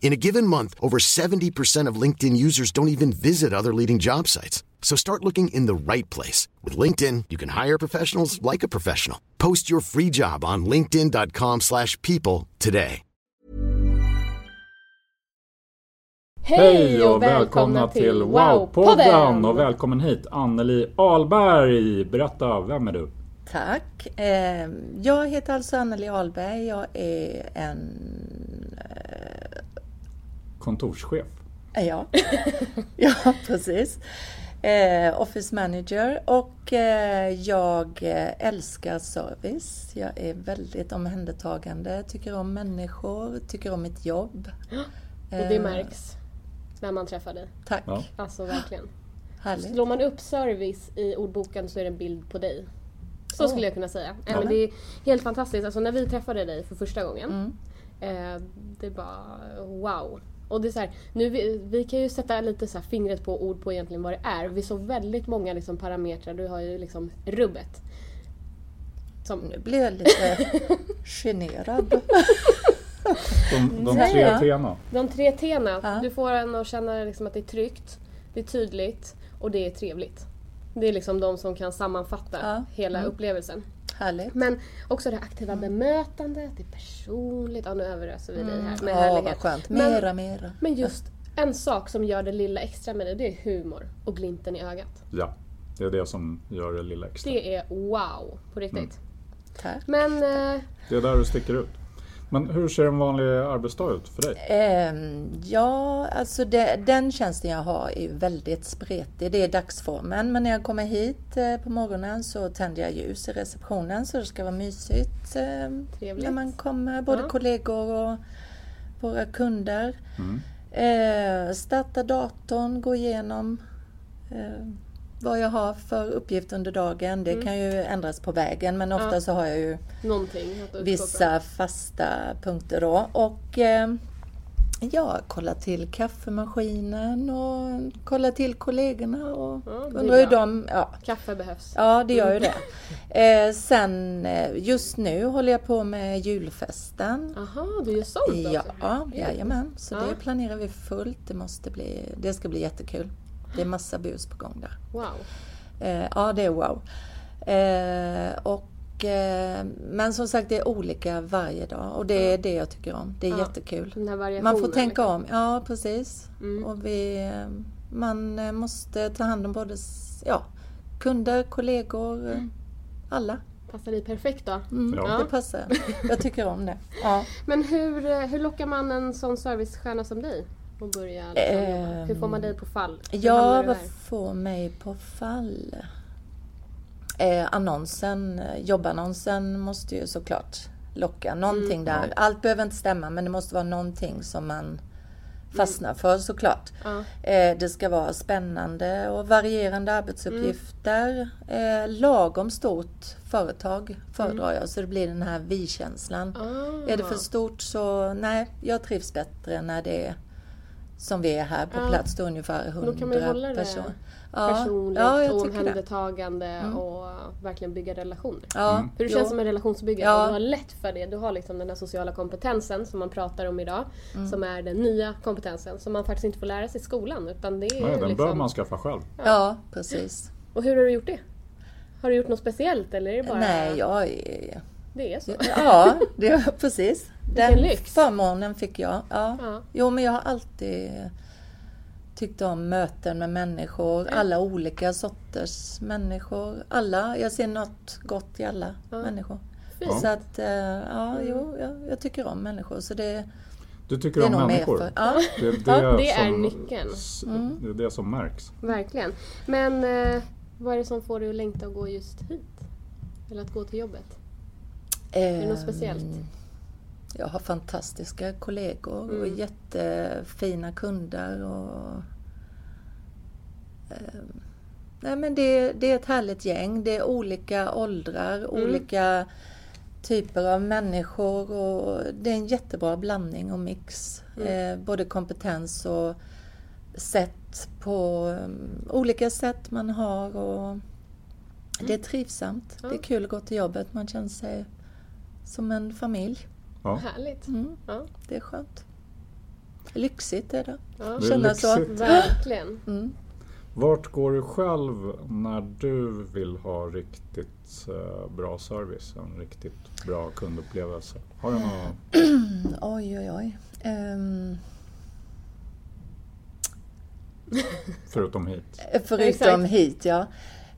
In a given month, over 70% of LinkedIn users don't even visit other leading job sites. So start looking in the right place. With LinkedIn, you can hire professionals like a professional. Post your free job on linkedin.com slash people today. Hej och välkomna till Wow-podden och välkommen hit Anneli Ahlberg. Berätta, vem är du? Tack. Eh, Jag heter alltså Anneli Ahlberg. Jag är en... Kontorschef. eh, Ja, ja precis. Eh, office manager och eh, jag eh, älskar service. Jag är väldigt omhändertagande, tycker om människor, tycker om mitt jobb. Och det märks när man träffar dig. Tack, Ja. Alltså verkligen. härligt. Slår man upp service i ordboken så är det en bild på dig. Så Åh. skulle jag kunna säga. Ja. Men det är helt fantastiskt. Alltså när vi träffade dig för första gången. Mm. Eh, det bara wow. Och det är så här, nu vi, vi kan ju sätta lite så här fingret på ord på egentligen vad det är. Vi såg väldigt många liksom parametrar. Du har ju liksom rubbet. Som, Nu blir jag lite generad. De, de tre ja. T:na. de tre. Ja. Du får en att känna liksom att det är tryggt, det är tydligt och det är trevligt. Det är liksom de som kan sammanfatta Ja. hela Mm. upplevelsen. Härligt. Men också det aktiva bemötandet, det är personligt. Ja, nu överöser vi dig här med Mm. Ja, vad härlighet. skönt. Men- Mera, mera. Men just en sak som gör det lilla extra med det, det är humor och glimten i ögat. Ja, det är det som gör det lilla extra. Det är wow, på riktigt. Mm. Tack. Men eh, Det är där du sticker ut. Men hur ser en vanlig arbetsdag ut för dig? Ehm, ja, alltså det, den tjänsten jag har är väldigt spretig. Det är dagsformen. Men när jag kommer hit eh, på morgonen så tänder jag ljus i receptionen så det ska vara mysigt. ehm, Trevligt. när man kommer, både Ja. kollegor och våra kunder. Mm. Eh, starta datorn, gå igenom vad jag har för uppgift under dagen. Det kan ju ändras på vägen men ofta Mm. Ja. så har jag ju vissa fasta punkter då. Och eh, ja, kolla till kaffemaskinen och kolla till kollegorna och Ja, undrar hur de... Ja, Kaffe behövs. ja, det gör ju det. Eh, sen eh, just nu håller jag på med julfesten. Aha, du gör sånt Ja, också? jajamän. Så Ja. det planerar vi fullt. Det, måste bli, det ska bli jättekul. Det är massa bus på gång där. Wow. Eh, ja, det är wow. Eh, och, eh, men som sagt, det är olika varje dag och det är det jag tycker om. Det är Ja, jättekul. Man får tänka liksom. om. Ja, precis. Mm. Och vi, man eh, måste ta hand om både ja, kunder, kollegor, eh, alla. Passar dig perfekt då. Mm, Ja. Det passar. Jag tycker om det. Ja. Men hur, eh, hur lockar man en sån servicestjärna som dig? Och börja liksom? Ehm, Hur får man dig på fall? Hur Ja, vad får mig på fall? Eh, annonsen, eh, jobbannonsen måste ju såklart locka. Någonting där. Allt behöver inte stämma men det måste vara någonting som man fastnar för såklart. Ja. Eh, det ska vara spännande och varierande arbetsuppgifter. Eh, lagom stort företag föredrar jag så det blir den här vi-känslan. Ah. Är det för stort så nej, jag trivs bättre när det är som vi är här på Ja. plats, då ungefär 100 Då kan man ju hålla det personer. Personligt ja, och omhändertagande och verkligen bygga relationer. Ja, För du jo. känns som en relationsbyggare Ja. och du har lätt för det. Du har liksom den här sociala kompetensen som man pratar om idag. Mm. Som är den nya kompetensen som man faktiskt inte får lära sig i skolan. Utan det är Nej, den liksom... bör man skaffa själv. Ja, precis. Och hur har du gjort det? Har du gjort något speciellt eller är det bara... Nej, jag är... Det är så? Ja, det är precis. Den lyx. förmånen fick jag. Ja. Ja. Jo, men jag har alltid tyckt om möten med människor. Alla olika sorters människor. Alla. Jag ser något gott i alla människor. fint. Så att, eh, ja, jo, jag, jag tycker om människor. Så det, Du tycker det är om människor? för... Ja. Det, Ja, det är som- nyckeln. Mm. Det är det som märks. Verkligen. Men eh, vad är det som får dig att längta och gå just hit? Eller att gå till jobbet? Det något speciellt? Ehm, Jag har fantastiska kollegor och Mm. jättefina kunder. Och, ehm, nej men det, det är ett härligt gäng. Det är olika åldrar, Mm. olika typer av människor och det är en jättebra blandning och mix. Mm. Eh, både kompetens och sätt på um, olika sätt man har. Och det är trivsamt. Ja. Det är kul att gå till jobbet. Man känner sig som en familj. Ja. Härligt. Mm, Ja, det är skönt. Lyxigt är det. ja. Det är Känna så. lyxigt. Verkligen. Mm. Vart går du själv när du vill ha riktigt eh, bra service? En riktigt bra kundupplevelse? Har du något? Oj, oj, oj. Ehm, Förutom hit? förutom Exakt. hit, ja.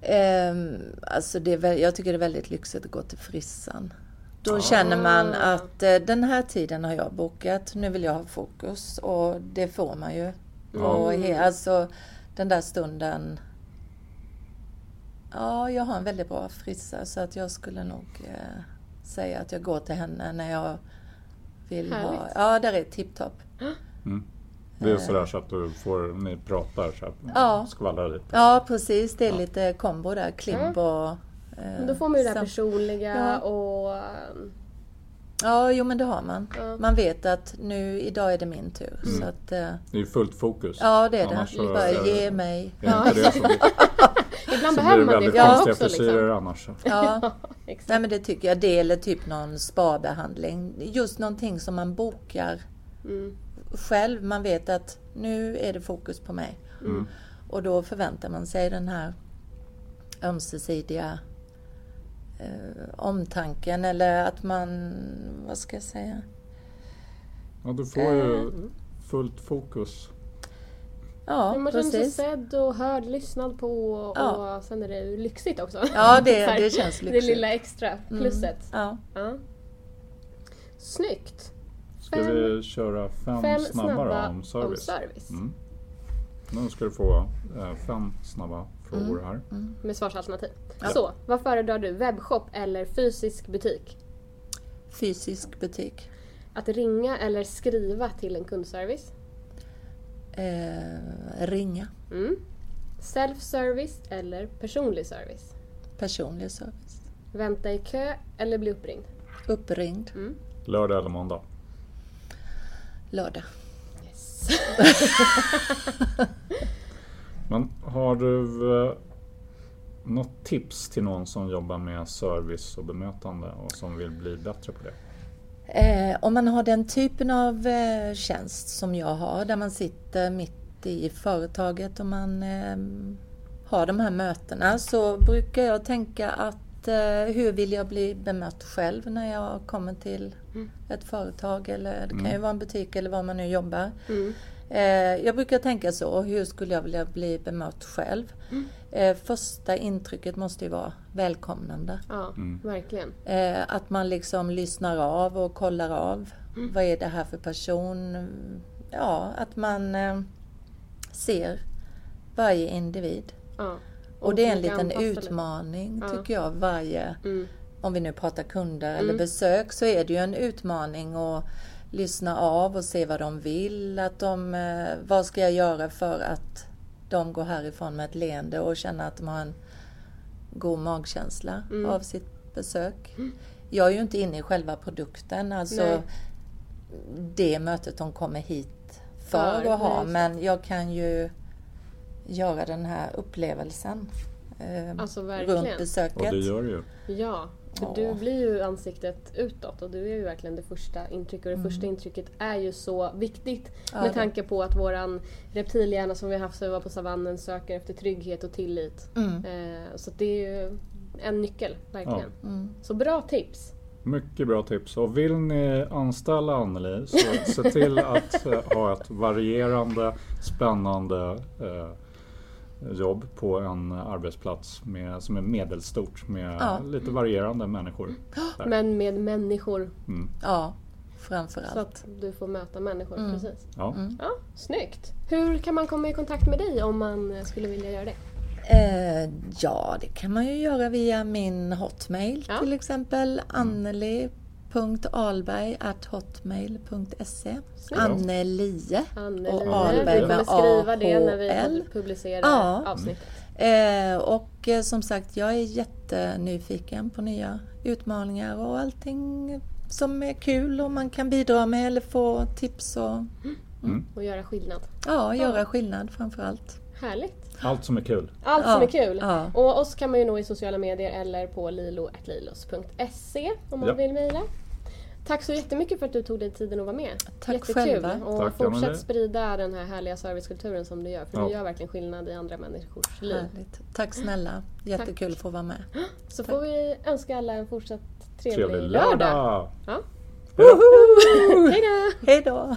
Ehm, alltså det är, jag tycker det är väldigt lyxigt att gå till frissan. Då känner man att eh, den här tiden har jag bokat, nu vill jag ha fokus och det får man ju. Och he, alltså den där stunden. Ja, jag har en väldigt bra frissa så att jag skulle nog eh, säga att jag går till henne när jag vill ha... Härligt. Ja, där är tipptopp. Det är sådär så att du får, ni pratar så här, Ja. skvallrar lite. Ja, precis. Det är lite kombo där. Klibb och... eh, Men då får man ju det här personliga Ja. och... ehm, Ja, jo men det har man. Ja. Man vet att nu, idag är det min tur. Mm. Så att, eh, Det är fullt fokus. ja, det är det. Annars så- Bara ge mig. Är inte det blir, Ibland behöver det man det konstiga också. frisyrer Liksom. annars. så. Ja, Exakt. nej men det tycker jag. Det eller typ någon spabehandling. Just någonting som man bokar Mm. själv. Man vet att nu är det fokus på mig. Mm. Och då förväntar man sig den här ömsesidiga eh, omtanken eller att man, vad ska jag säga? Ja, du får ju fullt fokus. Ja, Men man känner sig sedd och hörd, lyssnad på och Ja. sen är det lyxigt också. Ja, det- här, det känns Det lyxigt. lilla extra plusset. Ja. Ja. Snyggt! Ska Fem- vi köra fem, Fem snabba, snabba om service? om service. Mm. Nu ska du få eh, fem snabba frågor här. Med svarsalternativ. Så, vad föredrar du? Webbshop eller fysisk butik? Fysisk butik. Att ringa eller skriva till en kundservice? Eh, ringa. Mm. Self-service eller personlig service? Personlig service. Vänta i kö eller bli uppringd? Uppringd. Lördag eller måndag? Lördag. Yes. Men har du eh, något tips till någon som jobbar med service och bemötande och som vill bli bättre på det? Eh, om man har den typen av eh, tjänst som jag har, där man sitter mitt i företaget och man eh, har de här mötena, så brukar jag tänka att eh, hur vill jag bli bemött själv när jag kommer till ett företag eller det kan ju vara en butik eller var man nu jobbar. Eh, jag brukar tänka så, hur skulle jag vilja bli bemött själv? Eh, första intrycket måste ju vara välkomnande. Ja, verkligen. Eh, att man liksom lyssnar av och kollar av. Vad är det här för person? Ja, att man eh, ser varje individ. Ja. Och det är en liten utmaning Ja. tycker jag varje, Mm. om vi nu pratar kunder eller besök, så är det ju en utmaning att lyssna av och se vad de vill. Att de, eh, vad ska jag göra för att de går härifrån med ett leende och känner att de har en god magkänsla Mm. av sitt besök. Jag är ju inte inne i själva produkten, alltså Nej. det mötet de kommer hit för För, att ha, men jag kan ju göra den här upplevelsen eh, Alltså, runt besöket. Och det gör du ju. Ja, för Ja. du blir ju ansiktet utåt och du är ju verkligen det första intrycket och det första intrycket är ju så viktigt Mm. Ja, med tanke på att våran reptilhjärna som vi har haft sedan vi var på savannen söker efter trygghet och tillit. Mm. Eh, så det är ju en nyckel, verkligen. Mm. Så bra tips! Mycket bra tips. Och vill ni anställa Anneli så se till att eh, ha ett varierande, spännande eh, jobb på en arbetsplats med, som är medelstort med Ja. lite varierande människor. Där. Men med människor. Ja, framförallt. Så att du får möta människor. Precis. Ja. Ja, snyggt. Hur kan man komma i kontakt med dig om man skulle vilja göra det? Eh, ja, det kan man ju göra via min hotmail Ja. till exempel. anneli.alberg.hotmail.se Annelie och Alberg kommer med skriva det när vi AHL. publicerar Ja. avsnittet. Eh, och eh, som sagt, jag är jättenyfiken på nya utmaningar och allting som är kul och man kan bidra med eller få tips och Och göra skillnad. ja, göra skillnad framför allt. Härligt. Allt som är kul. Allt som är kul. ja. Och oss kan man ju nå i sociala medier eller på lilo.lilos.se om man Ja. vill mejla. Tack så jättemycket för att du tog dig tiden att vara med. Tack Jättekul. själva. Och Tack, fortsätt Anneli. sprida den här härliga servicekulturen som du gör. För Ja. du gör verkligen skillnad i andra människors liv. Härligt. Tack snälla. Jättekul att få vara med. Så får vi önska alla en fortsatt trevlig, Trevlig lördag. lördag! Ja. Hej då!